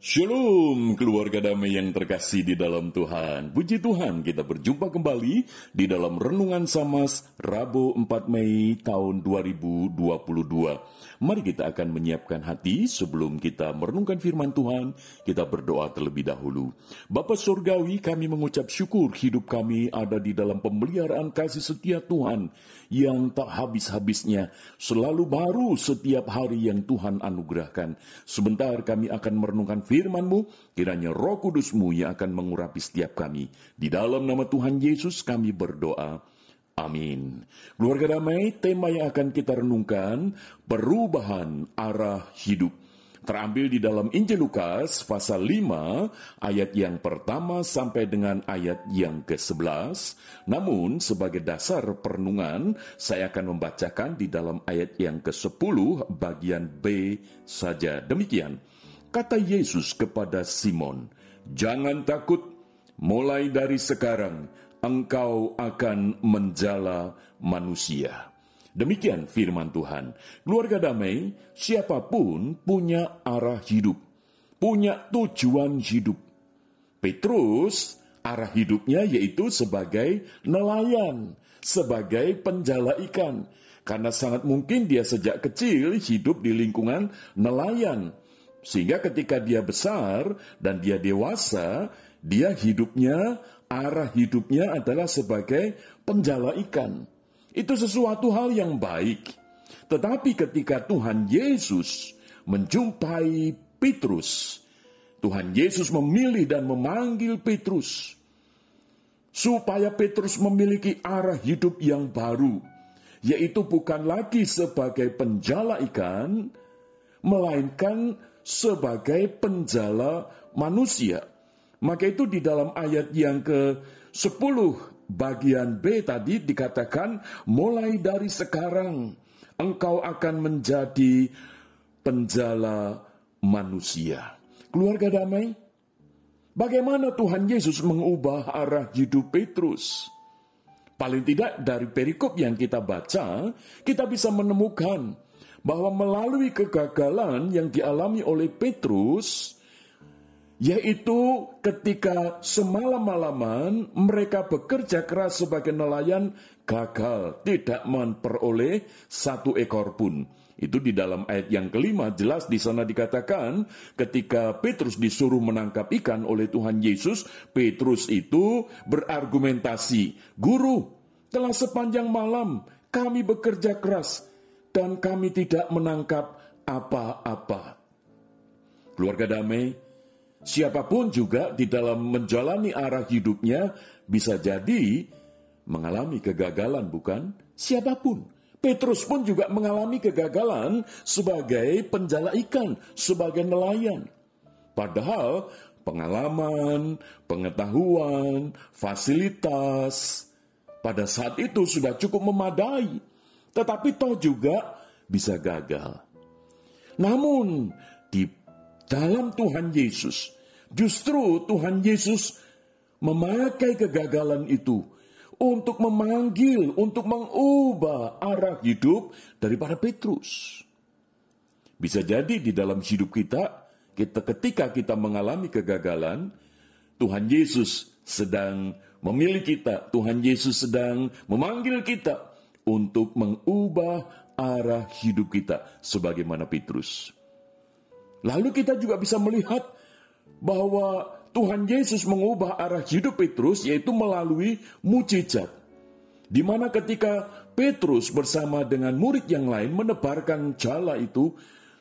Shalom keluarga damai yang terkasih di dalam Tuhan. Puji Tuhan kita berjumpa kembali di dalam Renungan Samas Rabu 4 Mei tahun 2022. Mari kita akan menyiapkan hati sebelum kita merenungkan firman Tuhan, kita berdoa terlebih dahulu. Bapa Surgawi kami mengucap syukur hidup kami ada di dalam pemeliharaan kasih setia Tuhan yang tak habis-habisnya, selalu baru setiap hari yang Tuhan anugerahkan. Sebentar kami akan merenungkan firman-Mu, kiranya roh kudus-Mu yang akan mengurapi setiap kami. Di dalam nama Tuhan Yesus kami berdoa. Amin. Keluarga damai, tema yang akan kita renungkan, perubahan arah hidup. Terambil di dalam Injil Lukas pasal 5 ayat yang pertama sampai dengan ayat yang ke-11. Namun sebagai dasar perenungan saya akan membacakan di dalam ayat yang ke-10 bagian B saja. Demikian. Kata Yesus kepada Simon, "Jangan takut, mulai dari sekarang engkau akan menjala manusia." Demikian firman Tuhan. Keluarga damai, siapa pun punya arah hidup, punya tujuan hidup. Petrus, arah hidupnya yaitu sebagai nelayan, sebagai penjala ikan. Karena sangat mungkin dia sejak kecil hidup di lingkungan nelayan sehingga ketika dia besar dan dia dewasa, dia hidupnya, arah hidupnya adalah sebagai penjala ikan. Itu sesuatu hal yang baik. Tetapi ketika Tuhan Yesus menjumpai Petrus, Tuhan Yesus memilih dan memanggil Petrus supaya Petrus memiliki arah hidup yang baru, yaitu bukan lagi sebagai penjala ikan, melainkan sebagai penjala manusia. Maka itu di dalam ayat yang ke-10 bagian B tadi dikatakan mulai dari sekarang engkau akan menjadi penjala manusia. Keluarga damai, bagaimana Tuhan Yesus mengubah arah hidup Petrus? Paling tidak dari perikop yang kita baca, kita bisa menemukan bahwa melalui kegagalan yang dialami oleh Petrus, yaitu ketika semalam-malaman mereka bekerja keras sebagai nelayan gagal, tidak memperoleh satu ekor pun. Itu di dalam ayat yang kelima jelas di sana dikatakan ketika Petrus disuruh menangkap ikan oleh Tuhan Yesus, Petrus itu berargumentasi, "Guru, telah sepanjang malam kami bekerja keras dan kami tidak menangkap apa-apa. Keluarga damai, siapa pun juga di dalam menjalani arah hidupnya bisa jadi mengalami kegagalan, bukan? Siapa pun. Petrus pun juga mengalami kegagalan sebagai penjala ikan, sebagai nelayan. Padahal pengalaman, pengetahuan, fasilitas pada saat itu sudah cukup memadai tetapi toh juga bisa gagal. Namun di dalam Tuhan Yesus, justru Tuhan Yesus memakai kegagalan itu untuk memanggil, untuk mengubah arah hidup daripada Petrus. Bisa jadi di dalam hidup kita, kita ketika kita mengalami kegagalan, Tuhan Yesus sedang memilih kita, Tuhan Yesus sedang memanggil kita untuk mengubah arah hidup kita sebagaimana Petrus. Lalu kita juga bisa melihat bahwa Tuhan Yesus mengubah arah hidup Petrus yaitu melalui mujizat. Di mana ketika Petrus bersama dengan murid yang lain menebarkan jala itu,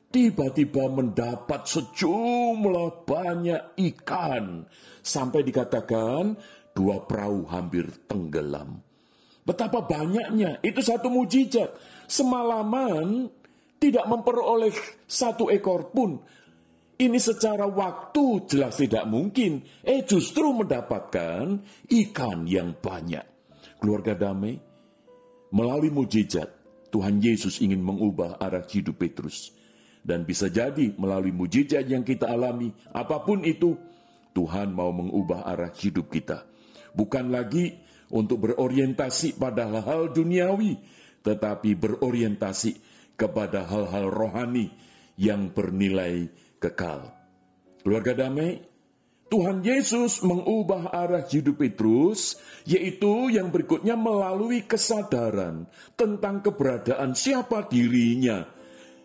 tiba-tiba mendapat sejumlah banyak ikan. Sampai dikatakan dua perahu hampir tenggelam. Betapa banyaknya, itu satu mujizat. Semalaman tidak memperoleh satu ekor pun. Ini secara waktu jelas tidak mungkin. Eh justru mendapatkan ikan yang banyak. Keluarga damai, melalui mujizat, Tuhan Yesus ingin mengubah arah hidup Petrus. Dan bisa jadi melalui mujizat yang kita alami, apa pun itu, Tuhan mau mengubah arah hidup kita. Bukan lagi untuk berorientasi pada hal-hal duniawi, tetapi berorientasi kepada hal-hal rohani yang bernilai kekal. Keluarga damai, Tuhan Yesus mengubah arah hidup Petrus, yaitu yang berikutnya melalui kesadaran tentang keberadaan siapa dirinya,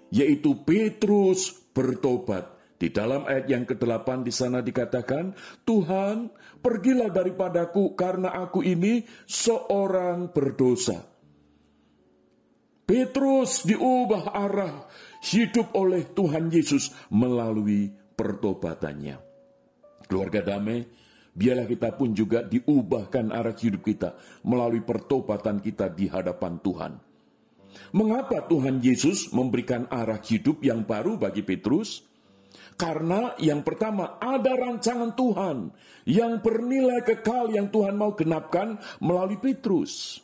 yaitu Petrus bertobat. Di dalam ayat yang ke-8 di sana dikatakan, Tuhan, pergilah daripadaku karena aku ini seorang berdosa. Petrus diubah arah hidup oleh Tuhan Yesus melalui pertobatannya. Keluarga damai, biarlah kita pun juga diubahkan arah hidup kita melalui pertobatan kita di hadapan Tuhan. Mengapa Tuhan Yesus memberikan arah hidup yang baru bagi Petrus? Karena yang pertama ada rancangan Tuhan yang bernilai kekal yang Tuhan mau genapkan melalui Petrus.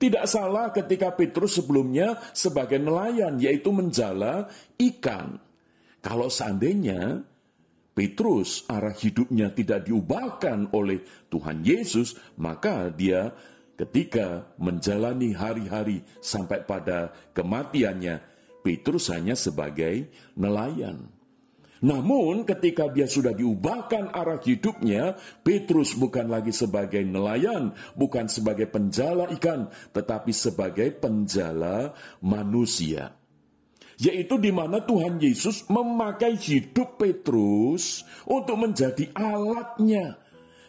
Tidak salah ketika Petrus sebelumnya sebagai nelayan yaitu menjala ikan. Kalau seandainya Petrus arah hidupnya tidak diubahkan oleh Tuhan Yesus, maka dia ketika menjalani hari-hari sampai pada kematiannya, Petrus hanya sebagai nelayan. Namun ketika dia sudah diubahkan arah hidupnya, Petrus bukan lagi sebagai nelayan, bukan sebagai penjala ikan, tetapi sebagai penjala manusia yaitu di mana Tuhan Yesus memakai hidup Petrus untuk menjadi alatnya,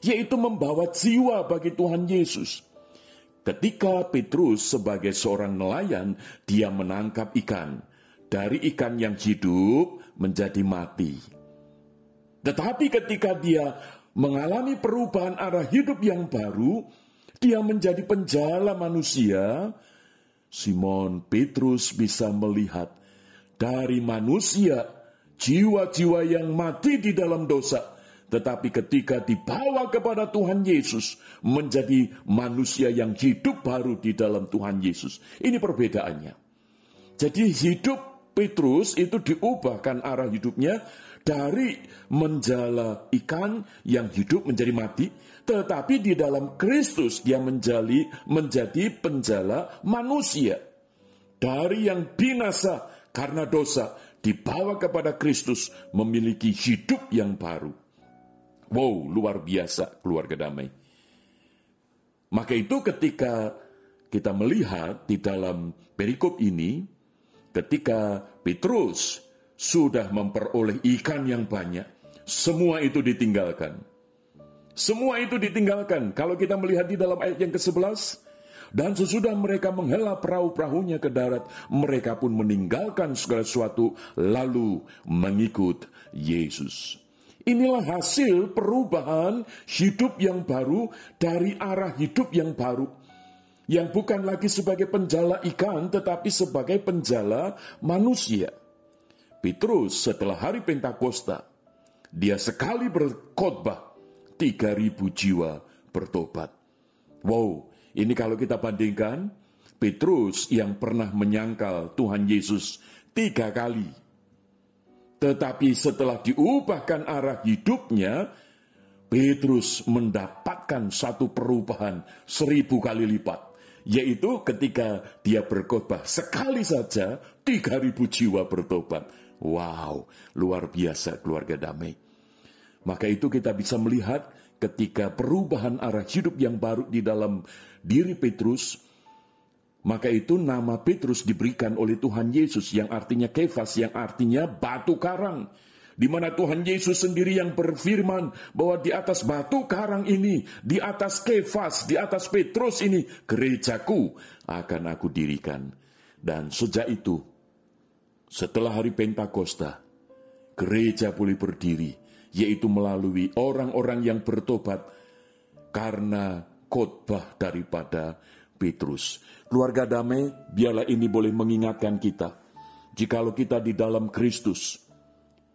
yaitu membawa jiwa bagi Tuhan Yesus. Ketika Petrus sebagai seorang nelayan, dia menangkap ikan. Dari ikan yang hidup menjadi mati. Tetapi ketika dia mengalami perubahan arah hidup yang baru, dia menjadi penjala manusia. Simon Petrus bisa melihat dari manusia, jiwa-jiwa yang mati di dalam dosa, tetapi ketika dibawa kepada Tuhan Yesus, menjadi manusia yang hidup baru di dalam Tuhan Yesus. Ini perbedaannya. Jadi hidup Petrus itu diubahkan arah hidupnya dari menjala ikan yang hidup menjadi mati, tetapi di dalam Kristus dia menjadi menjadi penjala manusia. Dari yang binasa karena dosa dibawa kepada Kristus memiliki hidup yang baru. Wow, luar biasa keluarga damai. Maka itu ketika kita melihat di dalam perikop ini, ketika Petrus sudah memperoleh ikan yang banyak, semua itu ditinggalkan. Semua itu ditinggalkan. Kalau kita melihat di dalam ayat yang ke-11, dan sesudah mereka menghela perahu-perahunya ke darat, mereka pun meninggalkan segala sesuatu lalu mengikut Yesus. Inilah hasil perubahan hidup yang baru dari arah hidup yang baru. Yang bukan lagi sebagai penjala ikan tetapi sebagai penjala manusia. Petrus setelah hari Pentakosta, dia sekali berkhotbah, 3000 jiwa bertobat. Wow, ini kalau kita bandingkan, Petrus yang pernah menyangkal Tuhan Yesus tiga kali. Tetapi setelah diubahkan arah hidupnya, Petrus mendapatkan satu perubahan seribu kali lipat. Yaitu ketika dia berkhotbah sekali saja, tiga ribu jiwa bertobat. Wow, luar biasa keluarga damai. Maka itu kita bisa melihat ketika perubahan arah hidup yang baru di dalam diri Petrus, maka itu nama Petrus diberikan oleh Tuhan Yesus yang artinya kefas, yang artinya batu karang. Di mana Tuhan Yesus sendiri yang berfirman bahwa di atas batu karang ini, di atas kefas, di atas Petrus ini, gerejaku akan aku dirikan. Dan sejak itu, setelah hari Pentakosta, gereja boleh berdiri yaitu melalui orang-orang yang bertobat karena khotbah daripada Petrus. Keluarga damai, biarlah ini boleh mengingatkan kita. Jikalau kita di dalam Kristus,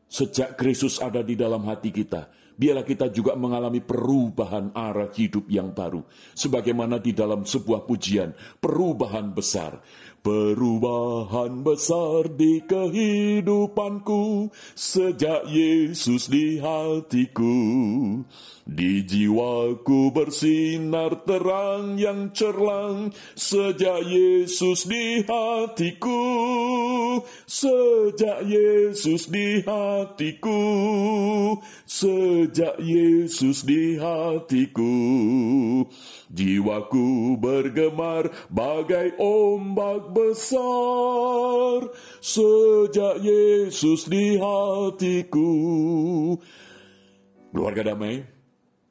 sejak Kristus ada di dalam hati kita, biarlah kita juga mengalami perubahan arah hidup yang baru. Sebagaimana di dalam sebuah pujian, perubahan besar. Perubahan besar di kehidupanku sejak Yesus di hatiku. Di jiwaku bersinar terang yang cerlang sejak Yesus di hatiku. Sejak Yesus di hatiku. sejak Yesus di hatiku. Jiwaku bergemar bagai ombak besar, sejak Yesus di hatiku. Keluarga damai,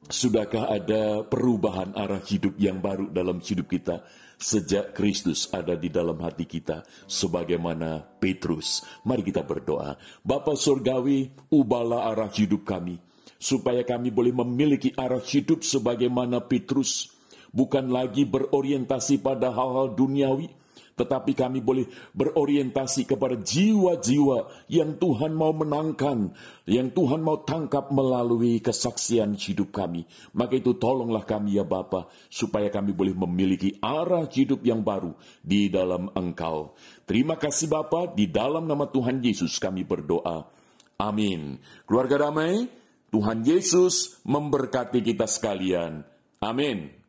sudahkah ada perubahan arah hidup yang baru dalam hidup kita? sejak Kristus ada di dalam hati kita sebagaimana Petrus. Mari kita berdoa. Bapa Surgawi, ubahlah arah hidup kami supaya kami boleh memiliki arah hidup sebagaimana Petrus, bukan lagi berorientasi pada hal-hal duniawi, tetapi kami boleh berorientasi kepada jiwa-jiwa yang Tuhan mau menangkan, yang Tuhan mau tangkap melalui kesaksian hidup kami. Maka itu tolonglah kami ya Bapa, supaya kami boleh memiliki arah hidup yang baru di dalam Engkau. Terima kasih Bapa, di dalam nama Tuhan Yesus kami berdoa. Amin. Keluarga damai, Tuhan Yesus memberkati kita sekalian. Amin.